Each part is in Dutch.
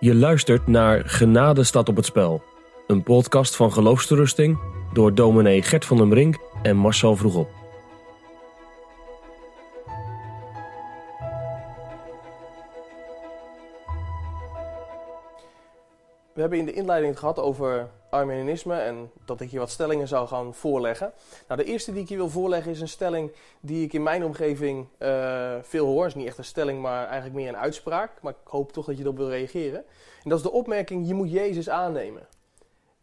Je luistert naar Genade staat op het spel. Een podcast van Geloofsterusting door dominee Gert van den Brink en Marcel Vroegop. We hebben in de inleiding het gehad over Arminianisme en dat ik je wat stellingen zou gaan voorleggen. Nou, de eerste die ik je wil voorleggen is een stelling die ik in mijn omgeving uh, veel hoor. Het is niet echt een stelling, maar eigenlijk meer een uitspraak. Maar ik hoop toch dat je erop wil reageren. En dat is de opmerking, je moet Jezus aannemen.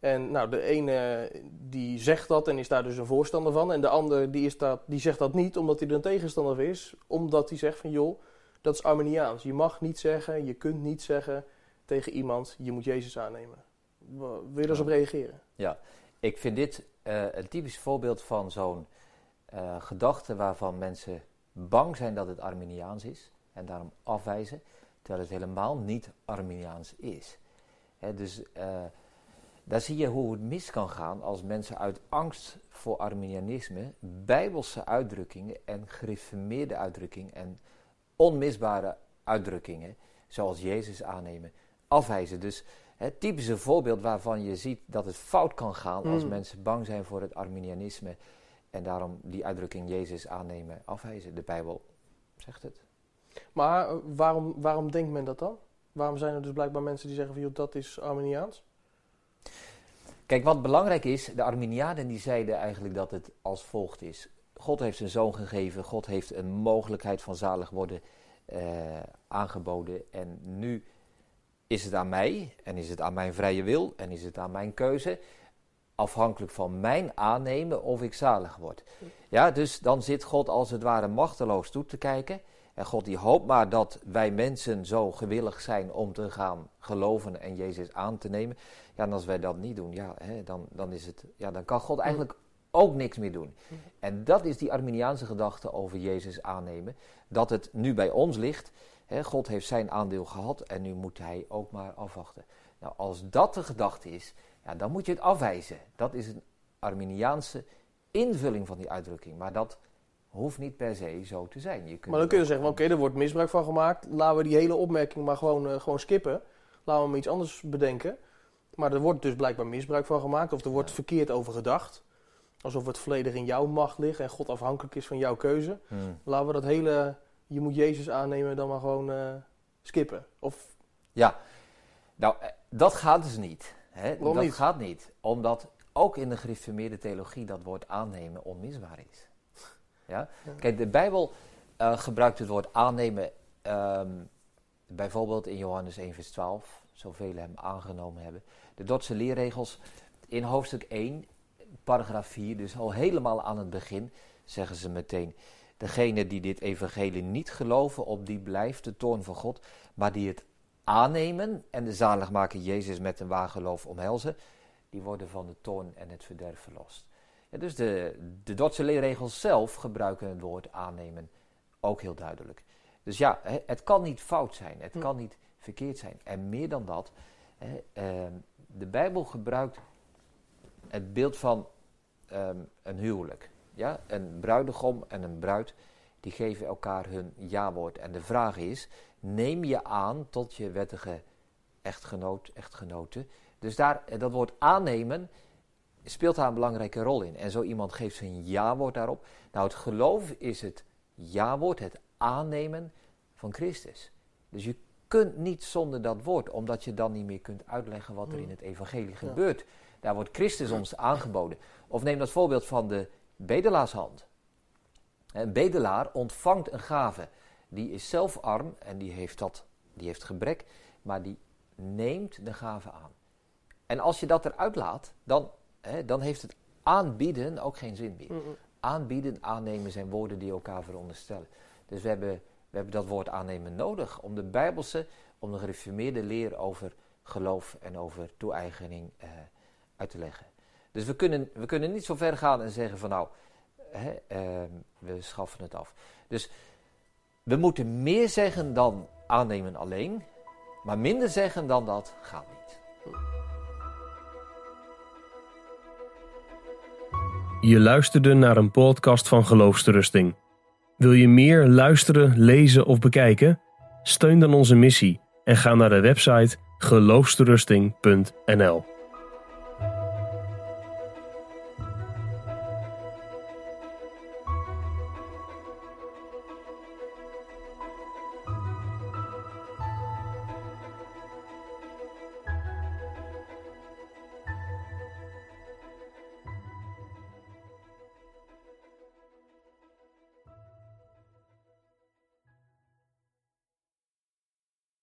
En nou, de ene die zegt dat en is daar dus een voorstander van. En de ander die, is dat, die zegt dat niet omdat hij er een tegenstander is. Omdat hij zegt van joh, dat is Arminiaans. Je mag niet zeggen, je kunt niet zeggen tegen iemand, je moet Jezus aannemen. Wil je daar eens op reageren? Ja, ik vind dit uh, een typisch voorbeeld van zo'n uh, gedachte waarvan mensen bang zijn dat het Arminiaans is en daarom afwijzen, terwijl het helemaal niet Arminiaans is. Hè, dus uh, daar zie je hoe het mis kan gaan als mensen uit angst voor Arminianisme bijbelse uitdrukkingen en gereformeerde uitdrukkingen en onmisbare uitdrukkingen, zoals Jezus aannemen, afwijzen. Dus het typische voorbeeld waarvan je ziet dat het fout kan gaan als Mm. mensen bang zijn voor het Arminianisme en daarom die uitdrukking Jezus aannemen, afwijzen. De Bijbel zegt het. Maar uh, waarom, waarom denkt men dat dan? Waarom zijn er dus blijkbaar mensen die zeggen van joh, dat is Arminiaans? Kijk, wat belangrijk is, de Arminianen die zeiden eigenlijk dat het als volgt is. God heeft zijn zoon gegeven, God heeft een mogelijkheid van zalig worden eh, aangeboden en nu is het aan mij en is het aan mijn vrije wil en is het aan mijn keuze, afhankelijk van mijn aannemen of ik zalig word. Ja, dus dan zit God als het ware machteloos toe te kijken. En God die hoopt maar dat wij mensen zo gewillig zijn om te gaan geloven en Jezus aan te nemen. Ja, en als wij dat niet doen, ja, hè, dan, dan, is het, ja, dan kan God eigenlijk ook niks meer doen. En dat is die Arminiaanse gedachte over Jezus aannemen. Dat het nu bij ons ligt. God heeft zijn aandeel gehad en nu moet hij ook maar afwachten. Nou, als dat de gedachte is, ja, dan moet je het afwijzen. Dat is een Arminiaanse invulling van die uitdrukking. Maar dat hoeft niet per se zo te zijn. Je kunt Maar dan kun je zeggen, oké, er wordt misbruik van gemaakt. Laten we die hele opmerking maar gewoon, uh, gewoon skippen. Laten we maar iets anders bedenken. Maar er wordt dus blijkbaar misbruik van gemaakt. Of er wordt Ja. verkeerd over gedacht. Alsof het volledig in jouw macht ligt en God afhankelijk is van jouw keuze. Hmm. Laten we dat hele, je moet Jezus aannemen, dan maar gewoon uh, skippen. Of, Ja, nou, eh, dat gaat dus niet. Hè? Dat niet? gaat niet, omdat ook in de gereformeerde theologie dat woord aannemen onmisbaar is. Ja? Ja. Kijk, de Bijbel eh, gebruikt het woord aannemen ehm, bijvoorbeeld in Johannes 1 vers 12, zoveel hem aangenomen hebben. De Dordtse leerregels in hoofdstuk 1, paragraaf 4, dus al helemaal aan het begin, zeggen ze meteen... Degene die dit evangelie niet geloven, op die blijft de toorn van God, maar die het aannemen en de zaligmaker Jezus met een waar geloof omhelzen, die worden van de toorn en het verderf verlost. Ja, dus de, de Dordtse leerregels zelf gebruiken het woord aannemen ook heel duidelijk. Dus ja, het kan niet fout zijn, het Hm. kan niet verkeerd zijn. En meer dan dat, ehm, de Bijbel gebruikt het beeld van ehm, een huwelijk. Ja? Een bruidegom en een bruid, die geven elkaar hun ja-woord. En de vraag is, neem je aan tot je wettige echtgenoot, echtgenote. Dus daar, eh, dat woord aannemen speelt daar een belangrijke rol in. En zo iemand geeft zijn ja-woord daarop. Nou, het geloof is het ja-woord, het aannemen van Christus. Dus je kunt niet zonder dat woord, omdat je dan niet meer kunt uitleggen wat er in het evangelie gebeurt. Daar wordt Christus ons aangeboden. Of neem dat voorbeeld van de bedelaarshand. Een bedelaar ontvangt een gave. Die is zelf arm en die heeft, dat, die heeft gebrek, maar die neemt de gave aan. En als je dat eruit laat, dan, hè, dan heeft het aanbieden ook geen zin meer. Mm, mm. Aanbieden, aannemen zijn woorden die elkaar veronderstellen. Dus we hebben, we hebben dat woord aannemen nodig om de Bijbelse, om de gereformeerde leer over geloof en over toe-eigening eh, uit te leggen. Dus we kunnen, we kunnen niet zo ver gaan en zeggen van nou, hè, ehm, we schaffen het af. Dus we moeten meer zeggen dan aannemen alleen, maar minder zeggen dan dat gaat niet. Je luisterde naar een podcast van Geloofsterusting. Wil je meer luisteren, lezen of bekijken? Steun dan onze missie en ga naar de website geloofsterusting.nl